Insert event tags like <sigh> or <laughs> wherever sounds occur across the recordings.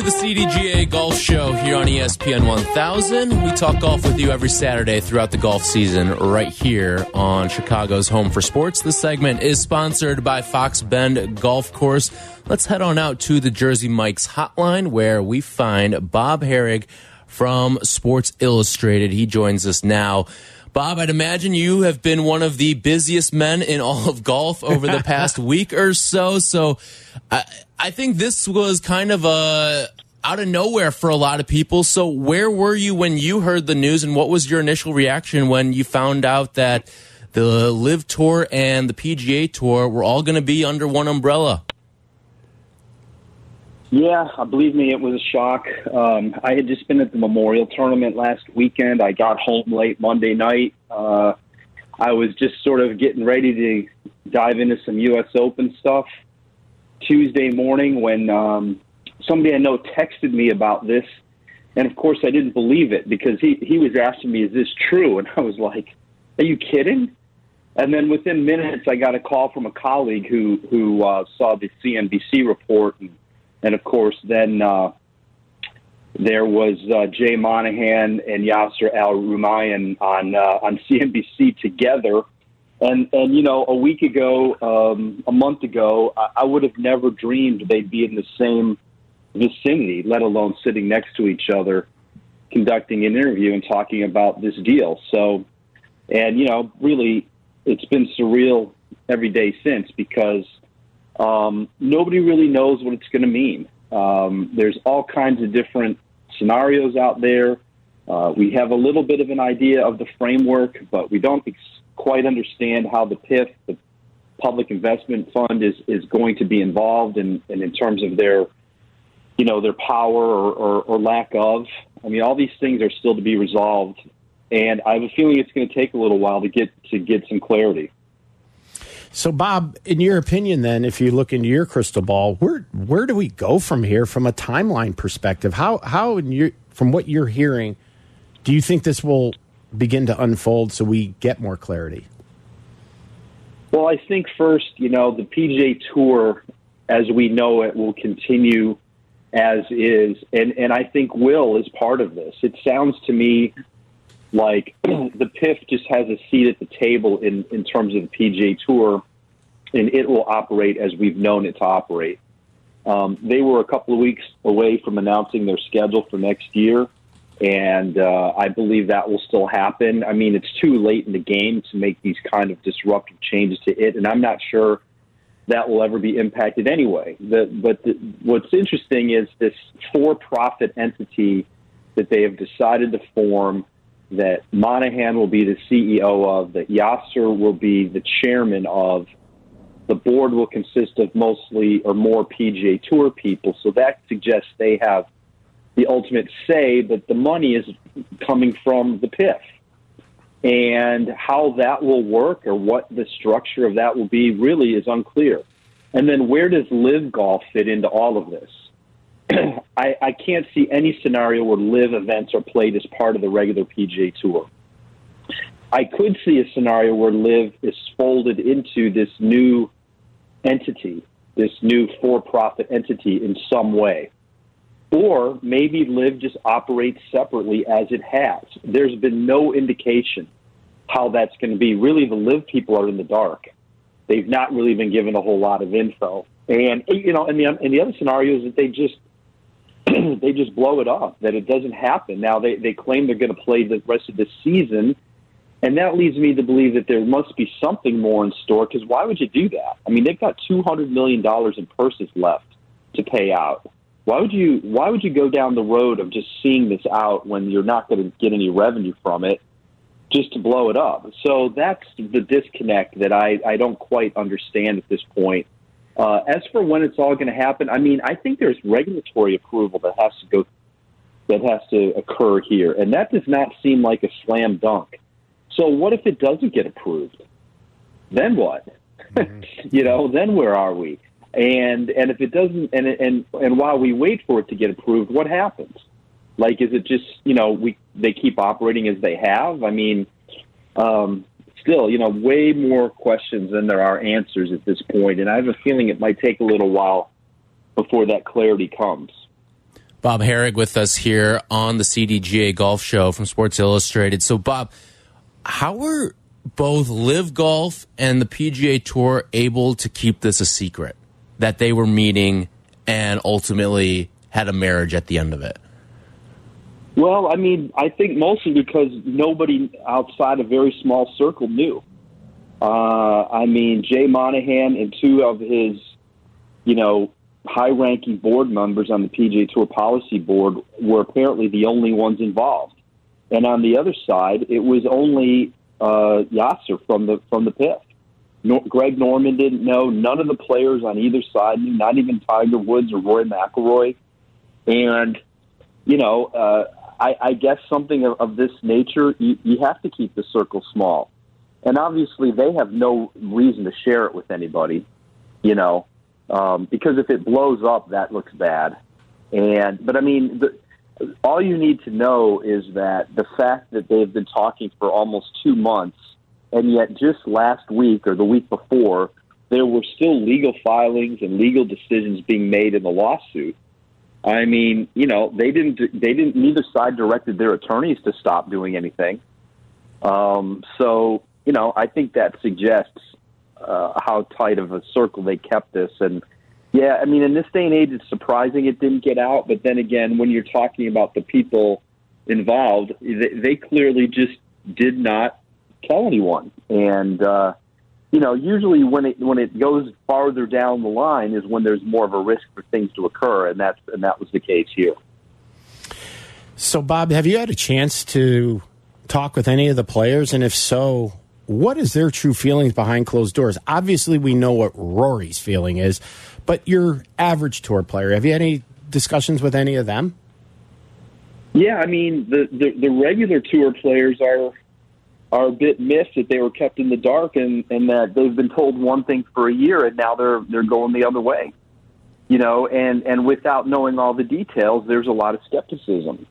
Into the CDGA Golf Show here on ESPN 1000. We talk golf with you every Saturday throughout the golf season right here on Chicago's Home for Sports. This segment is sponsored by Fox Bend Golf Course. Let's head on out to the Jersey Mike's hotline where we find Bob Harig from Sports Illustrated. He joins us now. Bob, I'd imagine you have been one of the busiest men in all of golf over the <laughs> past week or so. So I, I think this was kind of a out of nowhere for a lot of people. So where were you when you heard the news and what was your initial reaction when you found out that the LIV Tour and the PGA Tour were all going to be under one umbrella? Yeah, believe me, it was a shock. Um, I had just been at the Memorial Tournament last weekend. I got home late Monday night. Uh, I was just sort of getting ready to dive into some U.S. Open stuff. Tuesday morning, when um, somebody I know texted me about this, and of course I didn't believe it because he he was asking me, "Is this true?" <laughs> And I was like, "Are you kidding?" And then within minutes, I got a call from a colleague who who uh, saw the CNBC report and and of course, then uh, there was uh, Jay Monahan and Yasser Al Rumayyan on uh, on <laughs> CNBC together. And and you know, a week ago, um, a month ago, I, I would have never dreamed they'd be in the same vicinity, let alone sitting next to each other, conducting an interview and talking about this deal. So, and you know, really, it's been surreal every day since because um, nobody really knows what it's going to mean. Um, there's all kinds of different scenarios out there. Uh, we have a little bit of an idea of the framework, but we don't ex- quite understand how the PIF, the Public Investment Fund, is is going to be involved, and in, in, terms of their, you know, their power or, or, or lack of. I mean, all these things are still to be resolved, and I have a feeling it's going to take a little while to get to get some clarity. So, Bob, in your opinion, then, if you look into your crystal ball, where where do we go from here from a timeline perspective? How how your, from what you're hearing, do you think this will begin to unfold so we get more clarity? Well, I think first, you know, the PGA Tour, as we know it, will continue as is, and and I think will is part of this. It sounds to me like <clears throat> the PIF just has a seat at the table in, in terms of the PGA Tour, and it will operate as we've known it to operate. Um, they were a couple of weeks away from announcing their schedule for next year, and uh, I believe that will still happen. I mean, it's too late in the game to make these kind of disruptive changes to it, and I'm not sure that will ever be impacted anyway. The, but the, what's interesting is this for-profit entity that they have decided to form that Monahan will be the CEO of, that Yasser will be the chairman of. The board will consist of mostly or more PGA Tour people, so that suggests they have the ultimate say, but the money is coming from the PIF. And how that will work or what the structure of that will be really is unclear. And then where does LIV golf fit into all of this? <clears throat> I, I can't see any scenario where LIV events are played as part of the regular PGA Tour. I could see a scenario where LIV is folded into this new entity, this new for-profit entity in some way. Or maybe LIV just operates separately as it has. There's been no indication how that's going to be. Really, the LIV people are in the dark. They've not really been given a whole lot of info. And you know, and the and the other scenario is that they just <clears throat> they just blow it off, that it doesn't happen. Now, they, they claim they're going to play the rest of the season, and that leads me to believe that there must be something more in store, because why would you do that? I mean, they've got $200 million in purses left to pay out. Why would you why would you go down the road of just seeing this out when you're not going to get any revenue from it just to blow it up? So that's the disconnect that I, I don't quite understand at this point. Uh, as for when it's all going to happen, I mean, I think there's regulatory approval that has to go, that has to occur here, and that does not seem like a slam dunk. So, what if it doesn't get approved? Then what? Mm-hmm. <laughs> you know, then where are we? And and if it doesn't, and and and while we wait for it to get approved, what happens? Like, is it just you know we they keep operating as they have? I mean, um, still, you know, way more questions than there are answers at this point, and I have a feeling it might take a little while before that clarity comes. Bob Harig with us here on the CDGA Golf Show from Sports Illustrated. So, Bob, how were both LIV Golf and the PGA Tour able to keep this a secret that they were meeting and ultimately had a marriage at the end of it? Well, I mean, I think mostly because nobody outside a very small circle knew. Uh, I mean, Jay Monahan and two of his, you know, high-ranking board members on the PGA Tour Policy Board were apparently the only ones involved. And on the other side, it was only uh, Yasser from the from the PIF. No, Greg Norman didn't know. None of the players on either side knew. Not even Tiger Woods or Rory McIlroy. And you know, uh, I, I guess something of, of this nature, you, you have to keep the circle small. And obviously, they have no reason to share it with anybody. You know, um, because if it blows up, that looks bad. And but I mean, the, all you need to know is that the fact that they've been talking for almost two months, and yet just last week or the week before, there were still legal filings and legal decisions being made in the lawsuit. I mean, you know, they didn't. They didn't. Neither side directed their attorneys to stop doing anything. Um, so, you know, I think that suggests uh, how tight of a circle they kept this. And yeah, I mean, in this day and age, it's surprising it didn't get out. But then again, when you're talking about the people involved, they, they clearly just did not tell anyone. And uh, you know, usually when it when it goes farther down the line is when there's more of a risk for things to occur, and that's and that was the case here. So, Bob, have you had a chance to talk with any of the players, and if so, what is their true feelings behind closed doors? Obviously, we know what Rory's feeling is, but your average tour player, have you had any discussions with any of them? Yeah, I mean the the, the regular tour players are are a bit miffed that they were kept in the dark and and that they've been told one thing for a year and now they're they're going the other way. You know, and and without knowing all the details, there's a lot of skepticism.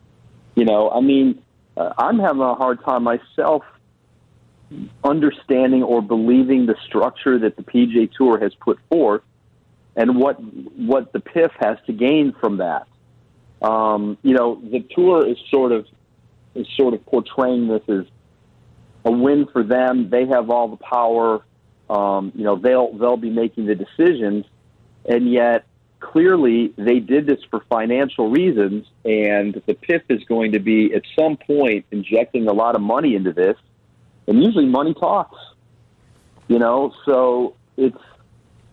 You know, I mean, uh, I'm having a hard time myself understanding or believing the structure that the PGA Tour has put forth and what what the PIF has to gain from that. Um, you know, the tour is sort of is sort of portraying this as a win for them. They have all the power. Um, you know, they'll they'll be making the decisions, and yet clearly they did this for financial reasons. And the PIF is going to be at some point injecting a lot of money into this, and usually money talks. You know, so it's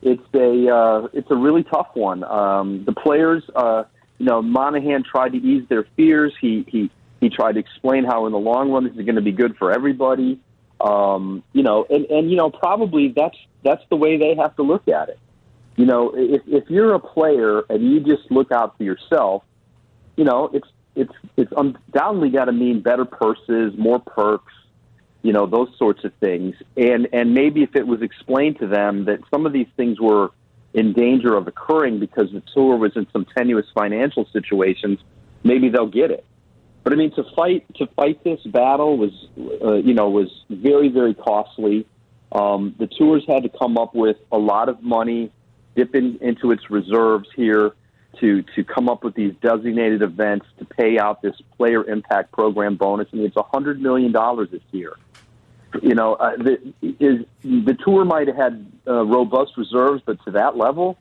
it's a uh, it's a really tough one. Um, the players, uh, you know, Monahan tried to ease their fears. He he he tried to explain how in the long run this is going to be good for everybody. Um, you know, and, and you know, probably that's that's the way they have to look at it. You know, if if you're a player and you just look out for yourself, you know, it's it's it's undoubtedly got to mean better purses, more perks, you know, those sorts of things. And and maybe if it was explained to them that some of these things were in danger of occurring because the tour was in some tenuous financial situations, maybe they'll get it. But I mean, to fight to fight this battle was, uh, you know, was very very costly. Um, the tours had to come up with a lot of money, dip in, into its reserves here to to come up with these designated events to pay out this player impact program bonus. I mean, it's a hundred million dollars this year. You know, uh, the, is the tour might have had uh, robust reserves, but to that level,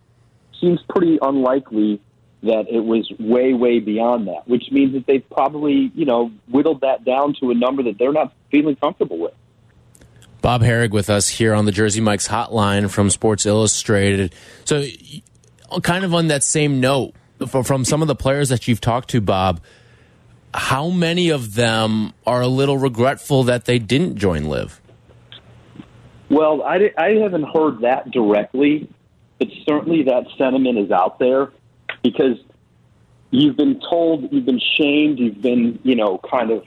seems pretty unlikely that it was way, way beyond that, which means that they've probably, you know, whittled that down to a number that they're not feeling comfortable with. Bob Harig with us here on the Jersey Mike's hotline from Sports Illustrated. So, kind of on that same note, from some of the players that you've talked to, Bob, how many of them are a little regretful that they didn't join LIV? Well, I, I haven't heard that directly, but certainly that sentiment is out there because you've been told, you've been shamed, you've been, you know, kind of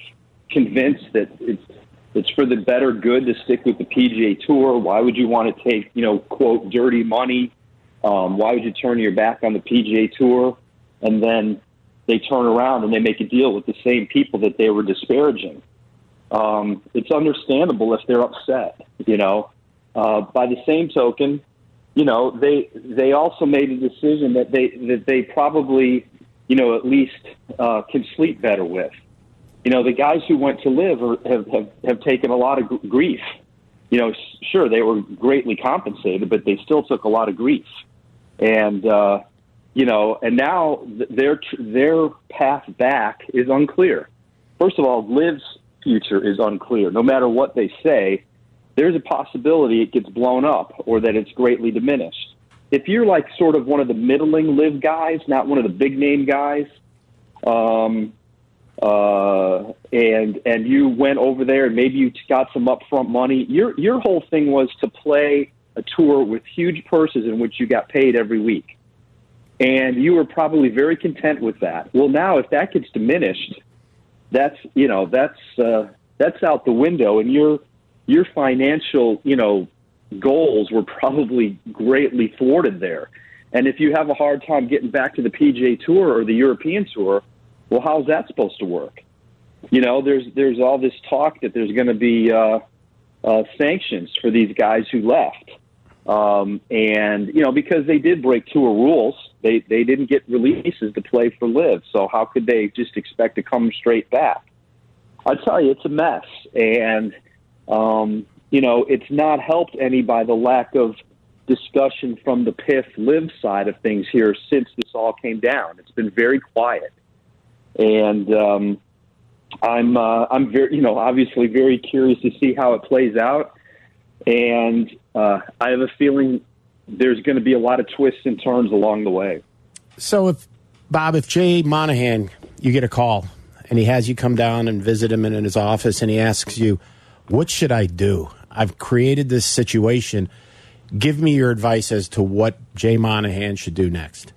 convinced that it's it's for the better good to stick with the PGA Tour. Why would you want to take, you know, quote, dirty money Um, why would you turn your back on the PGA Tour and then they turn around and they make a deal with the same people that they were disparaging? Um, it's understandable if they're upset, you know. Uh, by the same token, you know they they also made a decision that they that they probably you know at least uh, can sleep better with. You know the guys who went to LIV are, have, have have taken a lot of grief. You know, sure they were greatly compensated, but they still took a lot of grief, and uh, you know, and now their their path back is unclear. First of all, LIV's future is unclear. No matter what they say, there's a possibility it gets blown up or that it's greatly diminished. If you're like sort of one of the middling LIV guys, not one of the big name guys, um, uh, and and you went over there and maybe you got some upfront money. Your your whole thing was to play a tour with huge purses in which you got paid every week, and you were probably very content with that. Well, now if that gets diminished, that's you know that's uh, that's out the window, and you're your financial, you know, goals were probably greatly thwarted there. And if you have a hard time getting back to the PGA Tour or the European Tour, well, how's that supposed to work? You know, there's there's all this talk that there's going to be uh, uh, sanctions for these guys who left, um, and you know because they did break tour rules, they they didn't get releases to play for LIV. So how could they just expect to come straight back? I tell you, it's a mess, and um, you know, it's not helped any by the lack of discussion from the PIF LIV side of things here since this all came down. It's been very quiet, and um, I'm uh, I'm very you know obviously very curious to see how it plays out, and uh, I have a feeling there's going to be a lot of twists and turns along the way. So if Bob, if Jay Monahan, you get a call and he has you come down and visit him in his office, and he asks you what should I do? I've created this situation. Give me your advice as to what Jay Monahan should do next.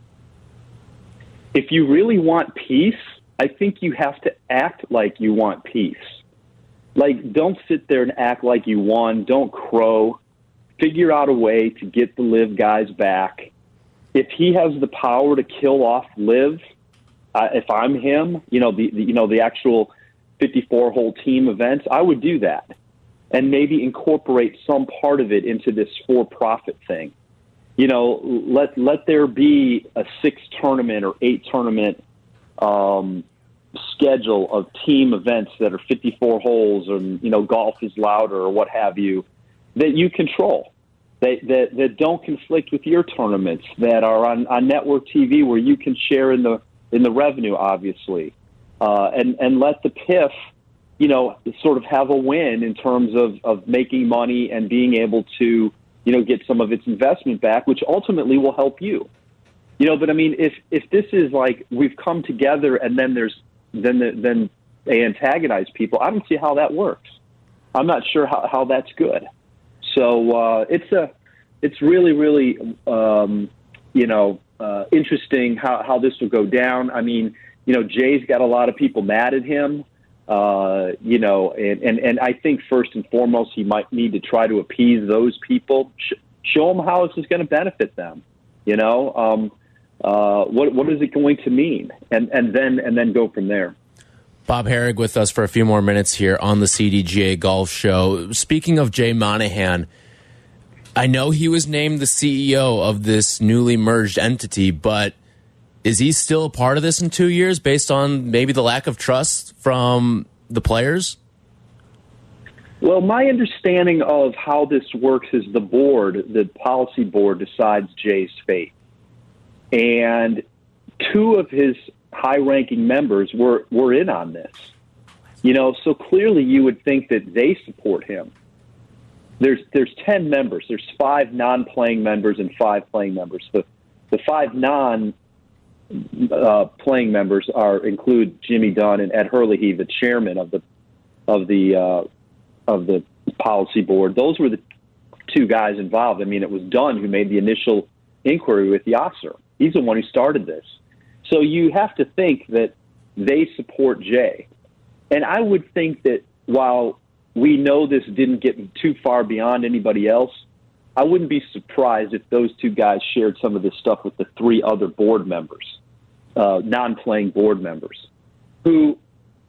If you really want peace, I think you have to act like you want peace. Like, don't sit there and act like you won. Don't crow. Figure out a way to get the LIV guys back. If he has the power to kill off LIV, uh, if I'm him, you know the, the you know the actual 54 hole team events, I would do that and maybe incorporate some part of it into this for profit thing. You know, let let there be a six tournament or eight tournament um, schedule of team events that are 54 holes and you know golf is louder or what have you that you control that that, that don't conflict with your tournaments that are on, on network TV where you can share in the in the revenue obviously uh, and and let the PIF you know, sort of have a win in terms of, of making money and being able to, you know, get some of its investment back, which ultimately will help you. You know, but I mean, if if this is like we've come together and then there's then the, then they antagonize people, I don't see how that works. I'm not sure how, how that's good. So uh, it's a it's really really um, you know uh, interesting how how this will go down. I mean, you know, Jay's got a lot of people mad at him. Uh, you know, and, and, and I think first and foremost, he might need to try to appease those people, sh- show them how this is going to benefit them. You know, um, uh, what what is it going to mean, and and then and then go from there. Bob Harig with us for a few more minutes here on the CDGA Golf Show. Speaking of Jay Monahan, I know he was named the CEO of this newly merged entity, but is he still a part of this in two years based on maybe the lack of trust from the players? Well, my understanding of how this works is the board, the policy board, decides Jay's fate. And two of his high ranking members were, were in on this. You know, so clearly you would think that they support him. There's there's ten members. There's five non playing members and five playing members. The the five non uh, playing members are include Jimmy Dunn and Ed Herlihy, the chairman of the of the uh, of the policy board. Those were the two guys involved. I mean, it was Dunn who made the initial inquiry with Yasser. He's the one who started this. So you have to think that they support Jay. And I would think that while we know this didn't get too far beyond anybody else, I wouldn't be surprised if those two guys shared some of this stuff with the three other board members, uh, non-playing board members, who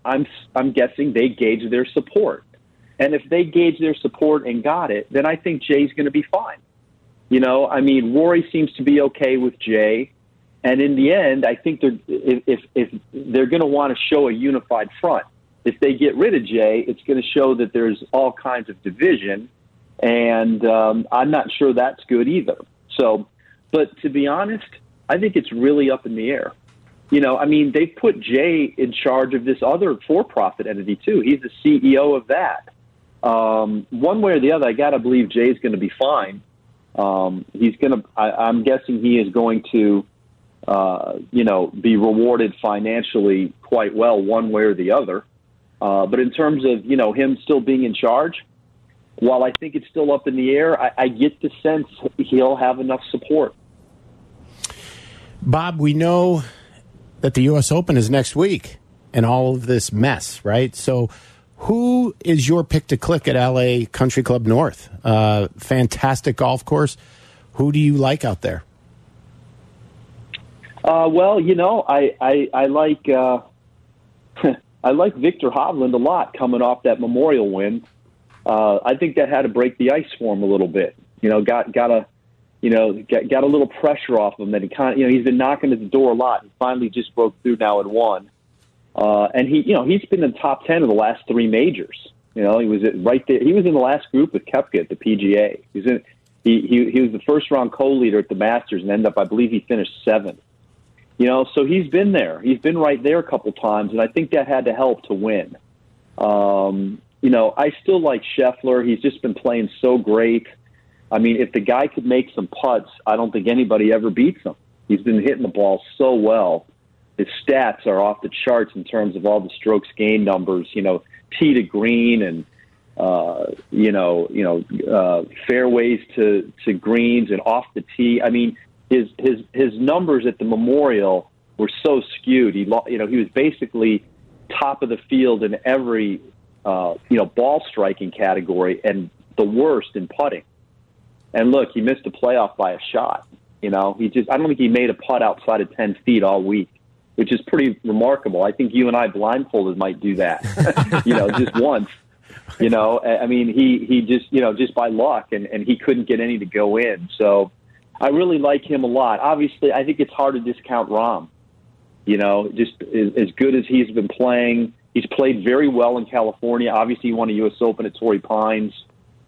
I'm I'm guessing they gauge their support. And if they gauge their support and got it, then I think Jay's going to be fine. You know, I mean, Rory seems to be okay with Jay, and in the end, I think they're if if, if they're going to want to show a unified front. If they get rid of Jay, it's going to show that there's all kinds of division, and um, I'm not sure that's good either. So, but to be honest, I think it's really up in the air. You know, I mean, they put Jay in charge of this other for-profit entity too. He's the CEO of that. Um, one way or the other, I got to believe Jay's going to be fine. Um, he's going to. I'm guessing he is going to, uh, you know, be rewarded financially quite well, one way or the other. Uh, but in terms of you know him still being in charge, while I think it's still up in the air, I, I get the sense he'll have enough support. Bob, we know that the U.S. Open is next week and all of this mess, right? So, who is your pick to click at LA Country Club North? Uh, fantastic golf course. Who do you like out there? Uh, well, you know, I I, I like uh, <laughs> I like Viktor Hovland a lot coming off that Memorial win. Uh, I think that had to break the ice for him a little bit. You know, got got a you know got, got a little pressure off him that he kind of you know he's been knocking at the door a lot. He finally just broke through now and won. Uh, and he, you know, he's been in the top ten of the last three majors. You know, he was right there. He was in the last group with Koepka at the PGA. He was in. He, he he was the first round co-leader at the Masters and ended up, I believe, he finished seventh. You know, so he's been there. He's been right there a couple times, and I think that had to help to win. Um, you know, I still like Scheffler. He's just been playing so great. I mean, if the guy could make some putts, I don't think anybody ever beats him. He's been hitting the ball so well his stats are off the charts in terms of all the strokes gained numbers. You know, tee to green and uh, you know, you know, uh, fairways to to greens and off the tee. I mean, his his his numbers at the Memorial were so skewed. He you know he was basically top of the field in every uh, you know ball striking category and the worst in putting. And look, he missed a playoff by a shot. You know, he just I don't think he made a putt outside of ten feet all week which is pretty remarkable. I think you and I blindfolded might do that, <laughs> you know, just once. You know, I mean, he he just you know just by luck, and and he couldn't get any to go in. So I really like him a lot. Obviously, I think it's hard to discount Rahm. You know, just as, as good as he's been playing, he's played very well in California. Obviously, he won a U.S. Open at Torrey Pines.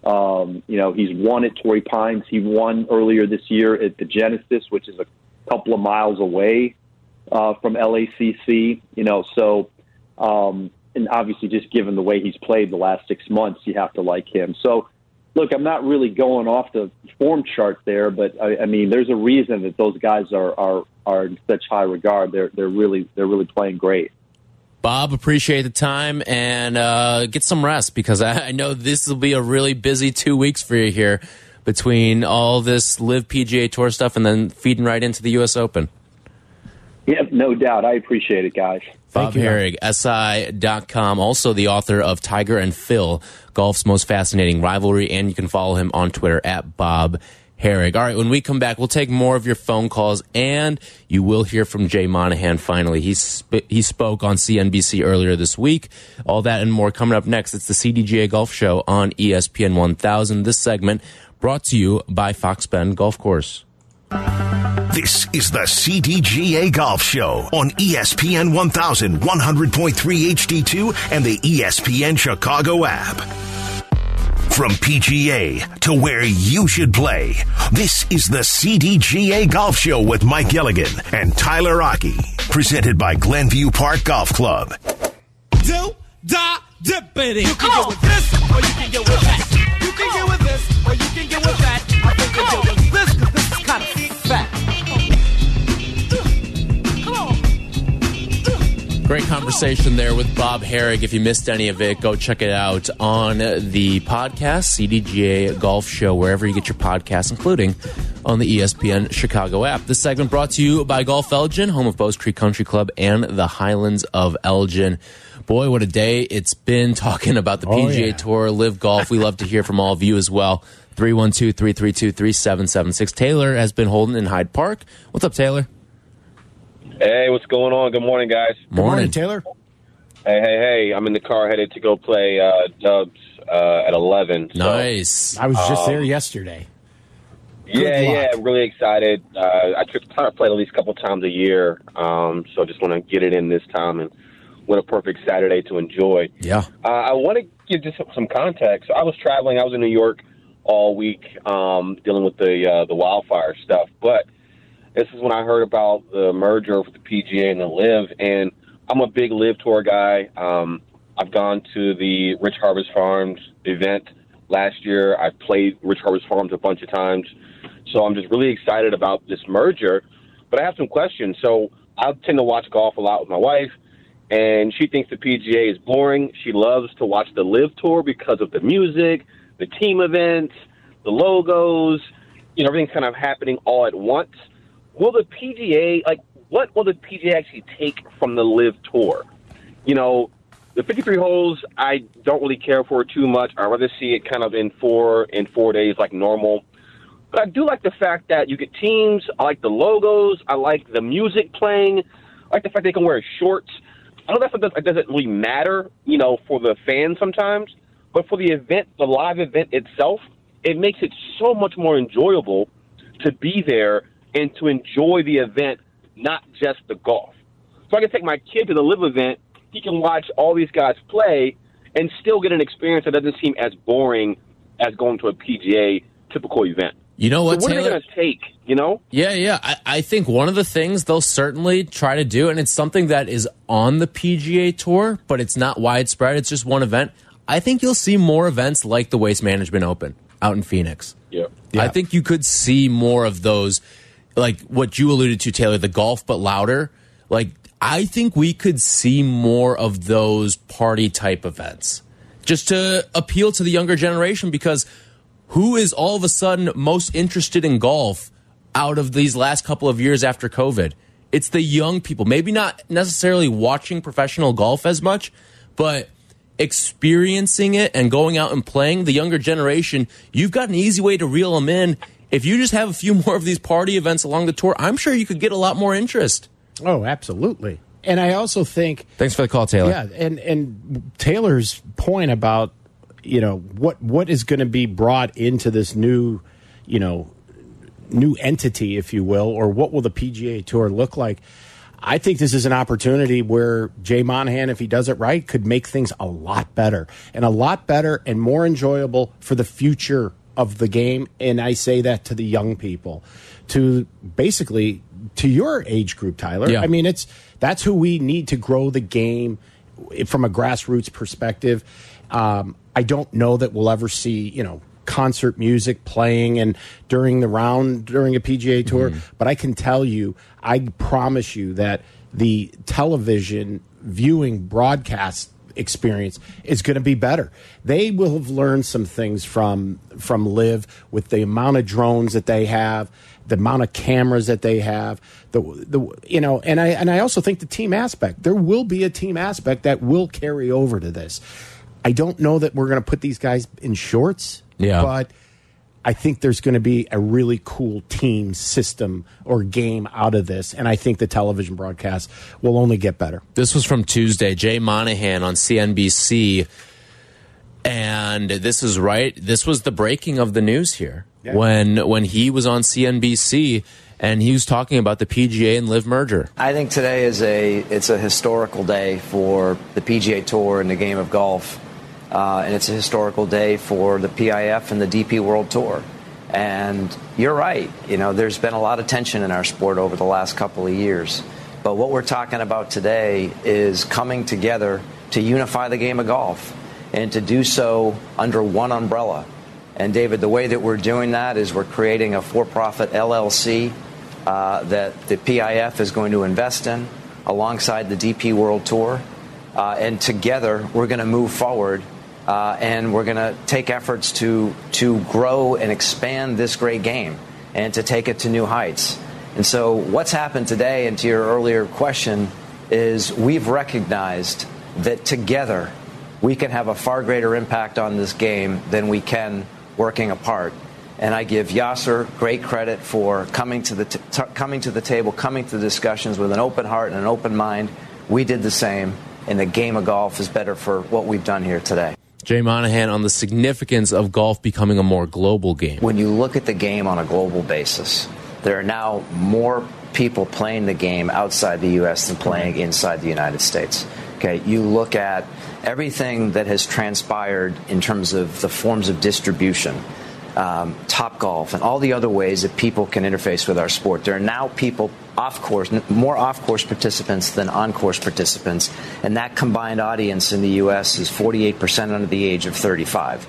Um, you know, he's won at Torrey Pines. He won earlier this year at the Genesis, which is a couple of miles away uh, from LACC. You know, so um, and obviously just given the way he's played the last six months, you have to like him. So look, I'm not really going off the form chart there, but I, I mean, there's a reason that those guys are are are in such high regard. They're they're really they're really playing great. Bob, appreciate the time and uh, get some rest because <laughs> I, I know this will be a really busy two weeks for you here between all this LIV PGA Tour stuff and then feeding right into the U.S. Open. Yep, no doubt. I appreciate it, guys. Bob Harig, SI.com, also the author of Tiger and Phil, Golf's Most Fascinating Rivalry, and you can follow him on Twitter at Bob Harig. All right, when we come back, we'll take more of your phone calls, and you will hear from Jay Monahan finally. He, sp he spoke on CNBC earlier this week. All that and more coming up next. It's the CDGA Golf Show on ESPN 1000. This segment brought to you by Fox Bend Golf Course. This is the CDGA Golf Show on ESPN 1100.3 HD2 and the ESPN Chicago app. From PGA to where you should play, this is the CDGA Golf Show with Mike Gilligan and Tyler Aki, presented by Glenview Park Golf Club. Do, da, dippity. You can get with this, or you can get with that. Great conversation there with Bob Harig. If you missed any of it, go check it out on the podcast, CDGA Golf Show, wherever you get your podcasts, including on the ESPN Chicago app. This segment brought to you by Golf Elgin, home of Bowes Creek Country Club and the Highlands of Elgin. Boy, what a day it's been <laughs> talking about the PGA oh, yeah. Tour, LIV Golf. We love to hear from all of you as well. 312 332 3776. Taylor has been holding in Hyde Park. What's up, Taylor? Hey, what's going on? Good morning, guys. Good morning, Taylor. Hey, hey, hey! I'm in the car headed to go play uh, Dubs uh, at 11. So, Nice. I was just Um, there yesterday. yeah, Good yeah, luck. really excited. Uh, I try try to play at least a couple times a year, um, so I just want to get it in this time and what a perfect Saturday to enjoy. Yeah. Uh, I want to give just some context. I was traveling. I was in New York all week, um, dealing with the uh, the wildfire stuff. But this is when I heard about the merger with the PGA and the LIV, and I'm a big LIV Tour guy. Um, I've gone to the Rich Harvest Farms event last year. I've played Rich Harvest Farms a bunch of times, so I'm just really excited about this merger. But I have some questions. So I tend to watch golf a lot with my wife and she thinks the PGA is boring. She loves to watch the LIV Tour because of the music, the team events, the logos. You know, everything's kind of happening all at once. Will the PGA like what will the PGA actually take from the LIV Tour? You know, the 53 holes I don't really care for too much. I'd rather see it kind of in four in four days like normal. But I do like the fact that you get teams. I like the logos. I like the music playing. I like the fact they can wear shorts. I know that sometimes it doesn't really matter, you know, for the fans sometimes, but for the event, the live event itself, it makes it so much more enjoyable to be there and to enjoy the event, not just the golf. So I can take my kid to the live event. He can watch all these guys play and still get an experience that doesn't seem as boring as going to a PGA typical event. You know what, so what are they going to take? You know? Yeah, yeah. I, I think one of the things they'll certainly try to do, and it's something that is on the PGA Tour, but it's not widespread. It's just one event. I think you'll see more events like the Waste Management Open out in Phoenix. Yeah. I think you could see more of those, like what you alluded to, Taylor, the golf but louder. Like, I think we could see more of those party type events just to appeal to the younger generation because who is all of a sudden most interested in golf out of these last couple of years after COVID? It's the young people. Maybe not necessarily watching professional golf as much, but experiencing it and going out and playing the younger generation. You've got an easy way to reel them in. If you just have a few <laughs> more of these party events along the tour, I'm sure you could get a lot more interest. Oh, absolutely. And I also think Thanks for the call, Taylor. Yeah, and and Taylor's point about you know what what is going to be brought into this new you know new entity, if you will, or what will the PGA Tour look like? I think this is an opportunity where Jay Monahan, if he does it right, could make things a lot better and a lot better and more enjoyable for the future of the game. And I say that to the young people, to basically to your age group, Tyler. Yeah. I mean, it's that's who we need to grow the game from a grassroots perspective. Um, I don't know that we'll ever see, you know, concert music playing and during the round during a PGA tour, but I can tell you, I promise you that the television viewing broadcast experience is going to be better. They will have learned some things from from LIV with the amount of drones that they have, the amount of cameras that they have, the the you know, and I and I also think the team aspect. There will be a team aspect that will carry over to this. I don't know that we're going to put these guys in shorts, Yeah. but I think there's going to be a really cool team system or game out of this, and I think the television broadcast will only get better. This was from Tuesday. Jay Monahan on CNBC. And this is right. This was the breaking of the news here Yeah. when when he was on CNBC and he was talking about the PGA and LIV merger. I think today is a it's a historical day for the PGA Tour and the game of golf, uh, and it's a historical day for the PIF and the DP World Tour. And you're right. You know, there's been a lot of tension in our sport over the last couple of years. But what we're talking about today is coming together to unify the game of golf and to do so under one umbrella. And David, the way that we're doing that is we're creating a for-profit LLC uh, that the PIF is going to invest in alongside the DP World Tour. Uh, and together, we're going to move forward uh, and we're going to take efforts to, to grow and expand this great game and to take it to new heights. And so, what's happened today, and to your earlier question, is we've recognized that together we can have a far greater impact on this game than we can working apart. And I give Yasser great credit for coming to the t- t- coming to the table, coming to the discussions with an open heart and an open mind. We did the same, and the game of golf is better for what we've done here today. Jay Monahan on the significance of golf becoming a more global game. When you look at the game on a global basis, there are now more people playing the game outside the U.S. than playing inside the United States. Okay, you look at everything that has transpired in terms of the forms of distribution, um, Top Golf, and all the other ways that people can interface with our sport. There are now people off course, more off course participants than on course participants, and that combined audience in the U.S. is 48% under the age of 35.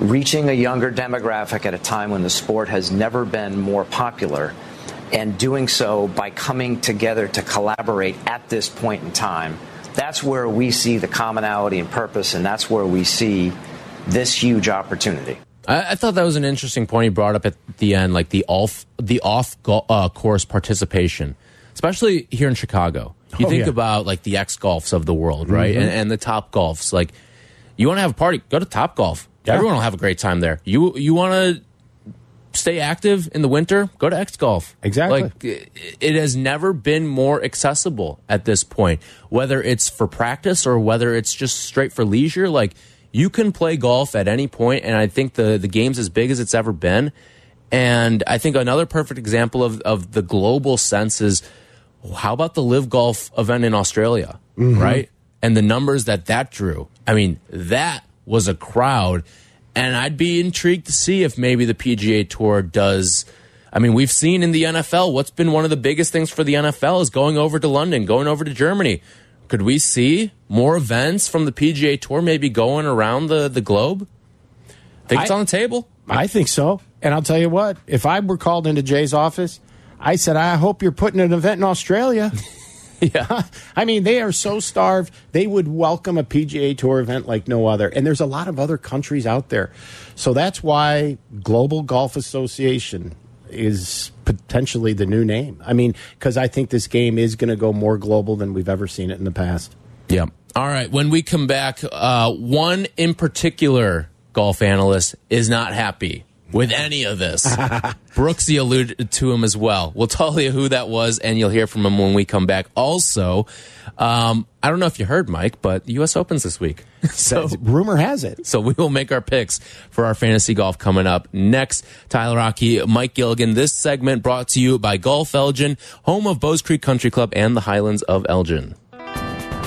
Reaching a younger demographic at a time when the sport has never been more popular and doing so by coming together to collaborate at this point in time that's where we see the commonality and purpose, and that's where we see this huge opportunity. I, I thought that was an interesting point he brought up at the end, like the off the off uh, course participation, especially here in Chicago. You Oh, think yeah. about like the X golfs of the world, right, Mhm. and, and the Top Golfs. Like, you want to have a party, go to Top Golf. Yeah. Everyone will have a great time there. You you want to stay active in the winter, go to X Golf. Exactly. Like it, it has never been more accessible at this point, whether it's for practice or whether it's just straight for leisure. Like you can play golf at any point, and I think the the game's as big as it's ever been. And I think another perfect example of of the global sense is how about the LIV Golf event in Australia, mm-hmm. right? And the numbers that that drew. I mean, that was a crowd, and I'd be intrigued to see if maybe the PGA Tour does. I mean, we've seen in the NFL what's been one of the biggest things for the NFL is going over to London, going over to Germany. Could we see more events from the PGA Tour maybe going around the, the globe? think it's on the table. I think so. And I'll tell you what, if I were called into Jay's office, I said, I hope you're putting an event in Australia. <laughs> <laughs> yeah. I mean, they are so starved. They would welcome a PGA Tour event like no other. And there's a lot of other countries out there. So that's why Global Golf Association is potentially the new name. I mean, because I think this game is going to go more global than we've ever seen it in the past. Yeah. All right. When we come back, uh, one in particular golf analyst is not happy with any of this. <laughs> Brooksy alluded to him as well. We'll tell you who that was, and you'll hear from him when we come back. Also, um, I don't know if you heard, Mike, but the U.S. Opens this week. <laughs> so, rumor has it. So we will make our picks for our fantasy golf coming up next. Tyler Aki, Mike Gilligan. This segment brought to you by Golf Elgin, home of Bowes Creek Country Club and the Highlands of Elgin.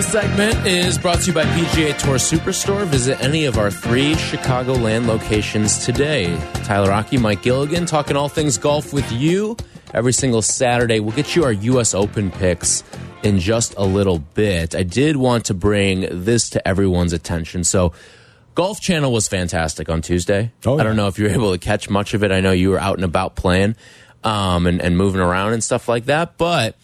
This segment is brought to you by PGA Tour Superstore. Visit any of our three Chicagoland locations today. Tyler Aki, Mike Gilligan, talking all things golf with you every single Saturday. We'll get you our U.S. Open picks in just a little bit. I did want to bring this to everyone's attention. So, Golf Channel was fantastic on Tuesday. Oh, I don't know if you were able to catch much of it. I know you were out and about playing um, and, and moving around and stuff like that, but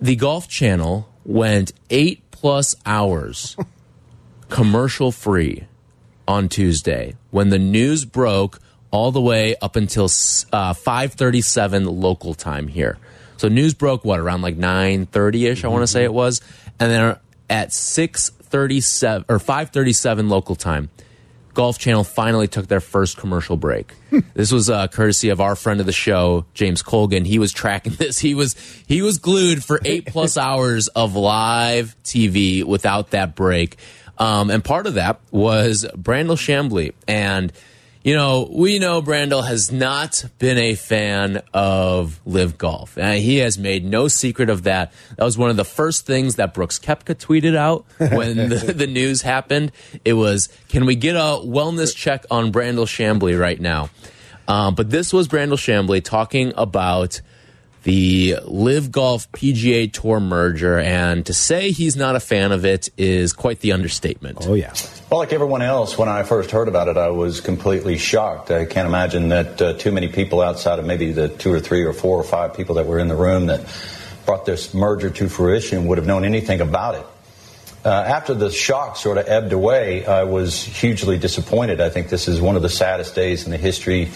the Golf Channel went eight plus hours <laughs> commercial free on Tuesday when the news broke all the way up until uh, 5:37 local time here. So news broke what around like 9:30 ish I want to say it was, and then at 6:37 or 5:37 local time. Golf Channel finally took their first commercial break. <laughs> this was uh, courtesy of our friend of the show, James Colgan. He was tracking <laughs> this. He was he was glued for eight <laughs> plus hours of live TV without that break. Um, and part of that was Brandel Chamblee. And You know, we know Brandel has not been a fan of LIV golf. And he has made no secret of that. That was one of the first things that Brooks Koepka tweeted out when <laughs> the, the news happened. It was, can we get a wellness check on Brandel Chamblee right now? Um, but this was Brandel Chamblee talking about the LIV Golf PGA Tour merger, and to say he's not a fan of it is quite the understatement. Oh, yeah. Well, like everyone else, when I first heard about it, I was completely shocked. I can't imagine that uh, too many people outside of maybe the two or three or four or five people that were in the room that brought this merger to fruition would have known anything about it. Uh, after the shock sort of ebbed away, I was hugely disappointed. I think this is one of the saddest days in the history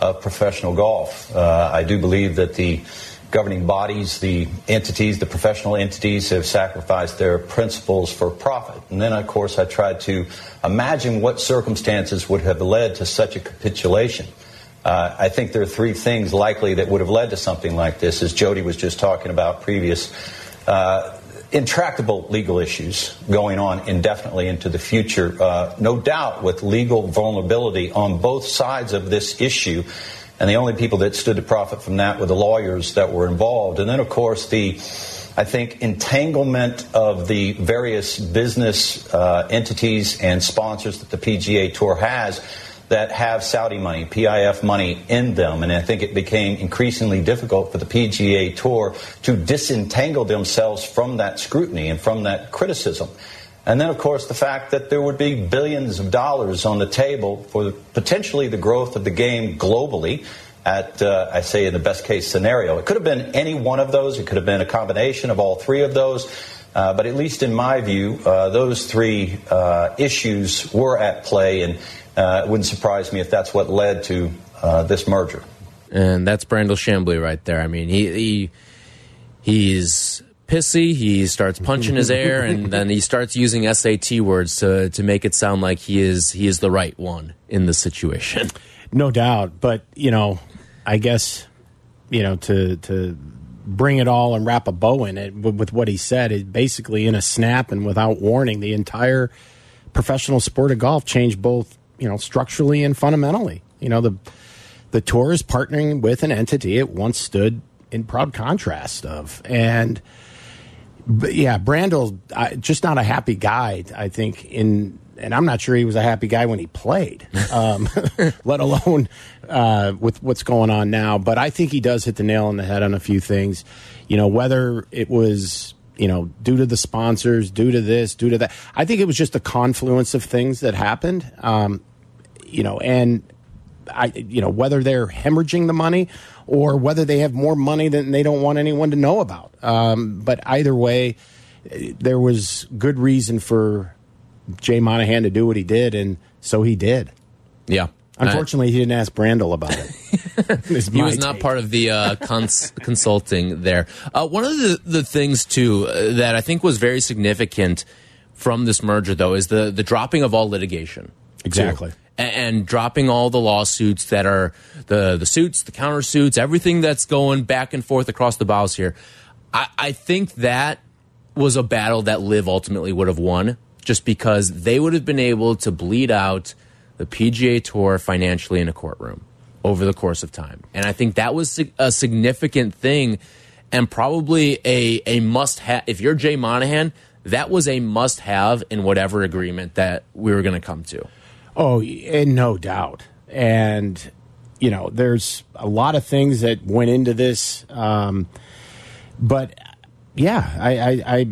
of professional golf. Uh, I do believe that the governing bodies, the entities, the professional entities have sacrificed their principles for profit. And then, of course, I tried to imagine what circumstances would have led to such a capitulation. Uh, I think there are three things likely that would have led to something like this, as Jody was just talking about previous. Uh, intractable legal issues going on indefinitely into the future. Uh, no doubt with legal vulnerability on both sides of this issue and the only people that stood to profit from that were the lawyers that were involved. And then, of course, the I think entanglement of the various business uh, entities and sponsors that the PGA Tour has that have Saudi money, PIF money in them. And I think it became increasingly difficult for the PGA Tour to disentangle themselves from that scrutiny and from that criticism. And then, of course, the fact that there would be billions of dollars on the table for potentially the growth of the game globally at, uh, I say, in the best case scenario. It could have been any one of those. It could have been a combination of all three of those. Uh, but at least in my view, uh, those three uh, issues were at play, and uh, it wouldn't surprise me if that's what led to uh, this merger. And that's Brandel Chamblee right there. I mean, he, he he's pissy. He starts punching his air, and <laughs> then he starts using SAT words to to make it sound like he is he is the right one in the situation. No doubt, but you know, I guess you know to to bring it all and wrap a bow in it with, what he said. It basically in a snap and without warning, the entire professional sport of golf changed both you know structurally and fundamentally. You know the the tour is partnering with an entity it once stood in proud contrast of and but yeah, Brandel, uh, just not a happy guy. I think in, and I'm not sure he was a happy guy when he played, um, <laughs> let alone uh, with what's going on now. But I think he does hit the nail on the head on a few things. You know, whether it was you know due to the sponsors, due to this, due to that. I think it was just a confluence of things that happened. Um, you know, and I, you know, whether they're hemorrhaging the money or whether they have more money than they don't want anyone to know about. Um, but either way, there was good reason for Jay Monahan to do what he did, and so he did. Yeah. Unfortunately, he didn't ask Brandel about it. <laughs> he was not part of the uh, cons <laughs> consulting there. Uh, one of the, the things, too, uh, that I think was very significant from this merger, though, is the, the dropping of all litigation. Exactly. Too and dropping all the lawsuits that are the the suits, the countersuits, everything that's going back and forth across the bows here. I, I think that was a battle that LIV ultimately would have won, just because they would have been able to bleed out the PGA Tour financially in a courtroom over the course of time, and I think that was a significant thing, and probably a a must have. If you're Jay Monahan, that was a must have in whatever agreement that we were going to come to. Oh, and no doubt. And, you know, there's a lot of things that went into this. Um, but yeah, I, I, I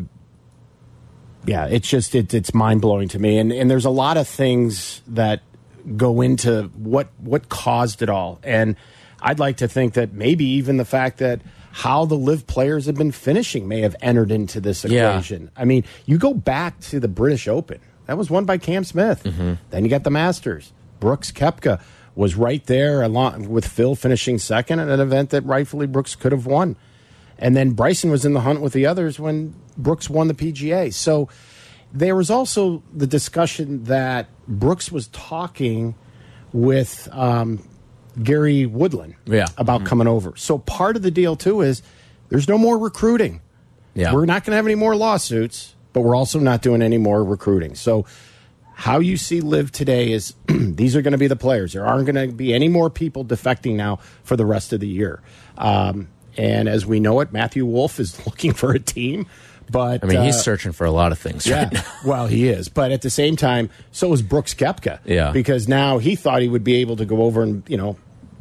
yeah, it's just, it, it's mind blowing to me. And, and there's a lot of things that go into what, what caused it all. And I'd like to think that maybe even the fact that, how the LIV players have been finishing may have entered into this equation. Yeah. I mean, you go back to the British Open. That was won by Cam Smith. Mm -hmm. Then you got the Masters. Brooks Koepka was right there along with Phil finishing second at an event that rightfully Brooks could have won. And then Bryson was in the hunt with the others when Brooks won the PGA. So there was also the discussion that Brooks was talking with um, Gary Woodland yeah. about mm -hmm. coming over. So part of the deal too is there's no more recruiting. Yeah. We're not going to have any more lawsuits but we're also not doing any more recruiting. So how you see LIV today is <clears throat> these are going to be the players. There aren't going to be any more people defecting now for the rest of the year. Um, and as we know it, Matthew Wolff is <laughs> looking for a team. But I mean, he's uh, searching for a lot of things yeah, right now. <laughs> well, he is. But at the same time, so is Brooks Koepka. Yeah. Because now he thought he would be able to go over and, you know,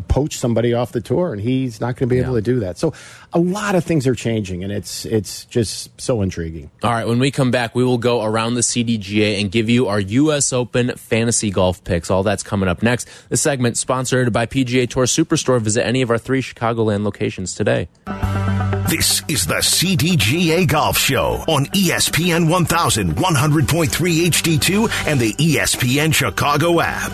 poach somebody off the tour, and he's not going to be able Yeah. to do that. So a lot of things are changing, and it's it's just so intriguing. All right, when we come back, we will go around the CDGA and give you our U.S. Open fantasy golf picks. All that's coming up next. This segment sponsored by PGA Tour Superstore. Visit any of our three Chicagoland locations today. This is the CDGA Golf Show on E ESPN 1100.3 HD2 and the E ESPN Chicago app.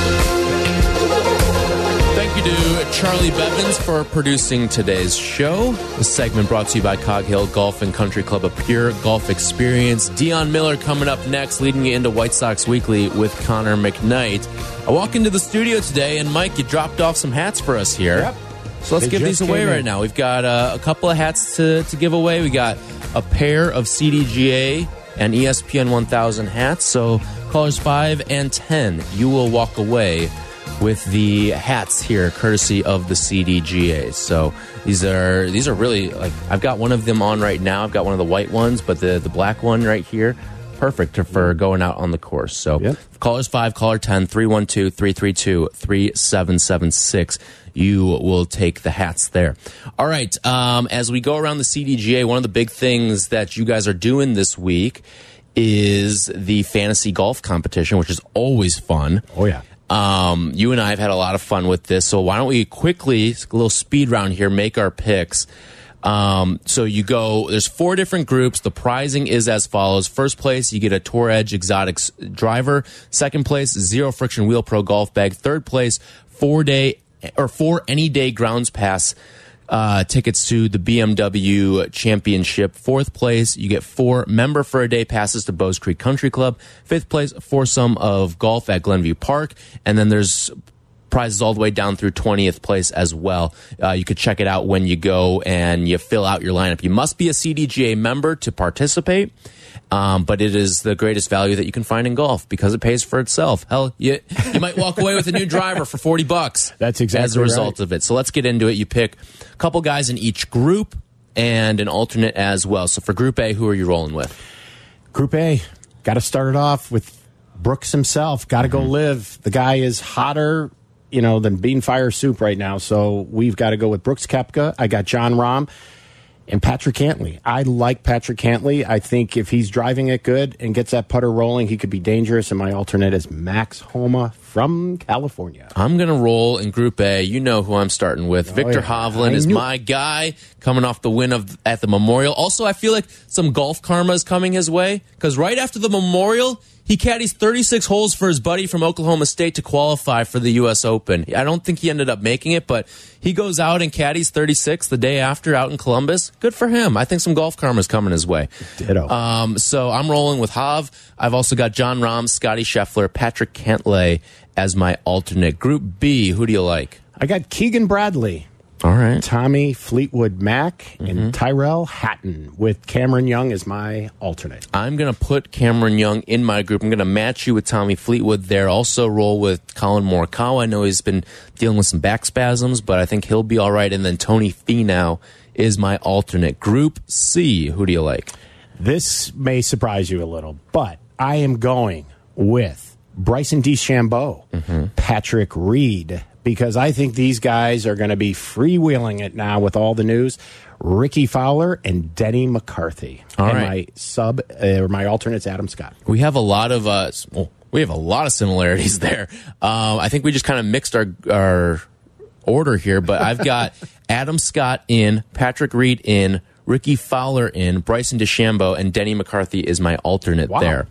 You to Charlie Bevins for producing today's show. This segment brought to you by Cog Hill Golf and Country Club, a pure golf experience. Dion Miller coming up next, leading you into White Sox Weekly with Connor McKnight. I walk into the studio today, and Mike, you dropped off some hats for us here. Yep. So let's They give these away right in. now. We've got uh, a couple of hats to, to give away. We got a pair of CDGA and ESPN 1000 hats. So callers 5 and 10, you will walk away with the hats here courtesy of the CDGA. So these are these are really like I've got one of them on right now. I've got one of the white ones, but the the black one right here perfect for going out on the course. So Yep. callers 5, caller 10 312 332 3776 you will take the hats there. All right. Um, as we go around the CDGA, one of the big things that you guys are doing this week is the fantasy golf competition, which is always fun. Oh yeah. Um, you and I have had a lot of fun with this. So why don't we quickly, a little speed round here, make our picks. Um, so you go, there's four different groups. The pricing is as follows. First place, you get a Tour Edge Exotics driver. Second place, Zero Friction Wheel Pro Golf Bag. Third place, four day or four any day grounds pass uh, tickets to the BMW Championship. Fourth place, you get four member for a day passes to Bowes Creek Country Club. Fifth place, foursome of golf at Glenview Park. And then there's prizes all the way down through 20th place as well. Uh, you could check it out when you go and you fill out your lineup. You must be a CDGA member to participate. Um, but it is the greatest value that you can find in golf because it pays for itself. Hell, you, you might walk away with a new driver for 40 bucks. <laughs> That's exactly as a result right. of it. So let's get into it. You pick a couple guys in each group and an alternate as well. So for Group A, who are you rolling with? Group A, got to start it off with Brooks himself. Got to go LIV. The guy is hotter, you know, than bean fire soup right now. So we've got to go with Brooks Koepka. I got Jon Rahm and Patrick Cantlay. I like Patrick Cantlay. I think if he's driving it good and gets that putter rolling, he could be dangerous. And my alternate is Max Homa from California. I'm going to roll in Group A. You know who I'm starting with. Oh, Viktor yeah. Hovland I is knew- my guy coming off the win of at the Memorial. Also, I feel like some golf karma is coming his way because right after the Memorial, he caddies 36 holes for his buddy from Oklahoma State to qualify for the U.S. Open. I don't think he ended up making it, but he goes out and caddies 36 the day after out in Columbus. Good for him. I think some golf karma is coming his way. Ditto. Um, so I'm rolling with Hav. I've also got Jon Rahm, Scotty Scheffler, Patrick Cantlay as my alternate. Group B, who do you like? I got Keegan Bradley. All right. Tommy Fleetwood Mac Mm-hmm. and Tyrrell Hatton with Cameron Young as my alternate. I'm going to put Cameron Young in my group. I'm going to match you with Tommy Fleetwood there. Also roll with Collin Morikawa. I know he's been dealing with some back spasms, but I think he'll be all right. And then Tony Finau is my alternate. Group C, who do you like? This may surprise you a little, but I am going with Bryson DeChambeau, Mm-hmm. Patrick Reed, because I think these guys are going to be freewheeling it now with all the news. Rickie Fowler and Denny McCarthy. All and right. my sub uh, or my alternate's Adam Scott. We have a lot of uh, well, we have a lot of similarities <laughs> there. Um, I think we just kind of mixed our our order here, but I've got <laughs> Adam Scott in, Patrick Reed in, Rickie Fowler in, Bryson DeChambeau, and Denny McCarthy is my alternate Wow. there.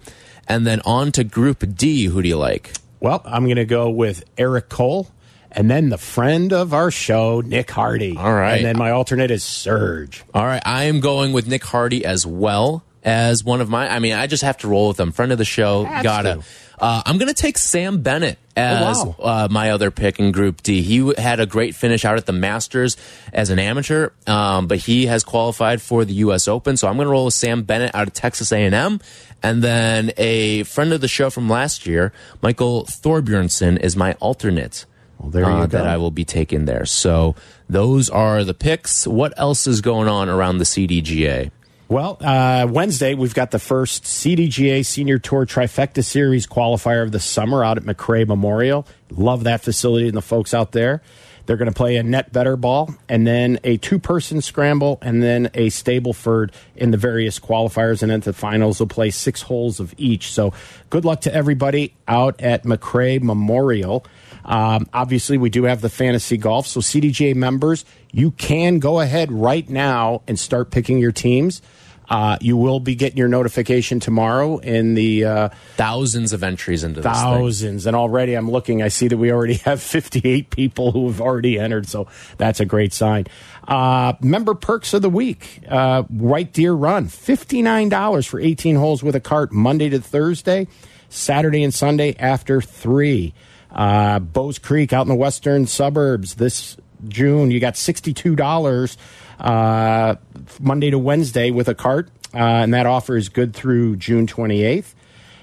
And then on to Group D. Who do you like? Well, I'm going to go with Eric Cole and then the friend of our show, Nick Hardy. All right. And then my alternate is Surge. All right, I am going with Nick Hardy as well as one of my. I mean, I just have to roll with him. Friend of the show, Has gotta. to. Uh, I'm going to take Sam Bennett as Oh, uh, my other pick in Group D. He w- had a great finish out at the Masters as an amateur, um, but he has qualified for the U.S. Open. So I'm going to roll with Sam Bennett out of Texas A&M, and then a friend of the show from last year, Michael Thorbjornsen, is my alternate. Well, there you uh, go. That I will be taking there. So those are the picks. What else is going on around the CDGA? Well, uh, Wednesday, we've got the first CDGA Senior Tour Trifecta Series qualifier of the summer out at McRae Memorial. Love that facility and the folks out there. They're going to play a net better ball and then a two person scramble and then a Stableford in the various qualifiers. And then the finals will play six holes of each. So good luck to everybody out at McRae Memorial. Um, obviously, we do have the fantasy golf. So, CDGA members, you can go ahead right now and start picking your teams. Uh, you will be getting your notification tomorrow in the uh, Thousands of entries into this thing. thousands. And already I'm looking, I see that we already <laughs> have 58 people who have already entered. So that's a great sign. Uh, member perks of the week uh, White Deer Run, $59 for 18 holes with a cart, Monday to Thursday, Saturday and Sunday after 3. Uh, Bowes Creek out in the western suburbs this June, you got $62 uh, Monday to Wednesday with a cart. Uh, and that offer is good through June 28th.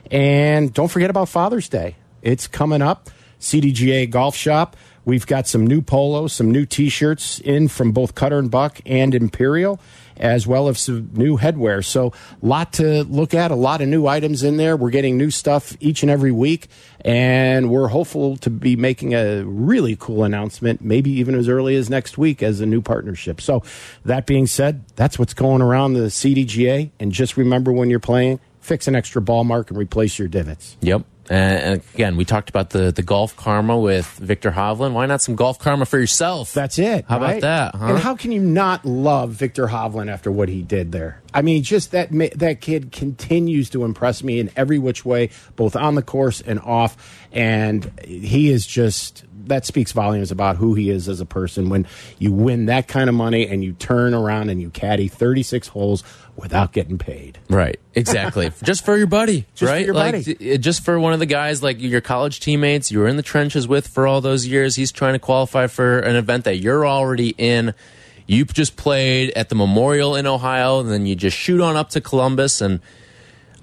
And don't forget about Father's Day. It's coming up. CDGA Golf Shop. We've got some new polos, some new t shirts in from both Cutter and Buck and Imperial, as well as some new headwear. So, a lot to look at, a lot of new items in there. We're getting new stuff each and every week, and we're hopeful to be making a really cool announcement, maybe even as early as next week as a new partnership. So, that being said, that's what's going around the CDGA. And just remember when you're playing, fix an extra ball mark and replace your divots. Yep. And again, we talked about the, the golf karma with Viktor Hovland. Why not some golf karma for yourself? That's it. How about that, huh? And how can you not love Viktor Hovland after what he did there? I mean, just that that kid continues to impress me in every which way, both on the course and off. And he is just that speaks volumes about who he is as a person. When you win that kind of money and you turn around and you caddy 36 holes without getting paid. Right. Exactly. <laughs> just for your buddy. Just for right. your like buddy. just for one of the guys like your college teammates you were in the trenches with for all those years. He's trying to qualify for an event that you're already in. You just played at the Memorial in Ohio, and then you just shoot on up to Columbus, and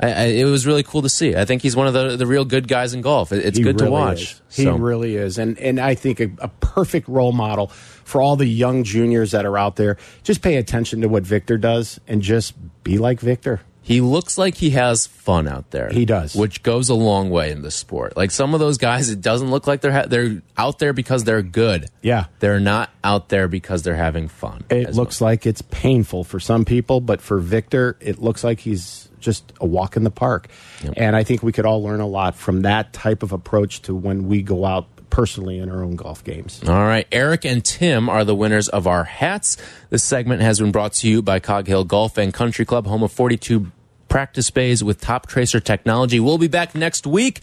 I, I, it was really cool to see. I think he's one of the, the real good guys in golf. It- it's He good to watch. is. He So- really is, and and I think a, a perfect role model for all the young juniors that are out there. Just pay attention to what Viktor does, and just be like Viktor. He looks like he has fun out there. He does. which goes a long way in this sport. Like some of those guys, it doesn't look like they're ha- they're out there because they're good. Yeah. they're not out there because they're having fun. It as looks like it's painful for some people, but for Viktor, it looks like he's just a walk in the park. And I think we could all learn a lot from that type of approach to when we go out personally in our own golf games. All right, Eric and Tim are the winners of our hats. This segment has been brought to you by Cog Hill Golf and Country Club, home of 42 practice bays with Toptracer technology. We'll be back next week.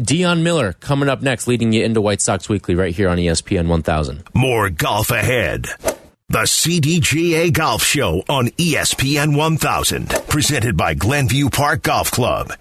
Dion Miller coming up next, leading you into White Sox Weekly right here on E ESPN 1000. More golf ahead. The CDGA Golf Show on ESPN 1000, presented by Glenview Park Golf Club.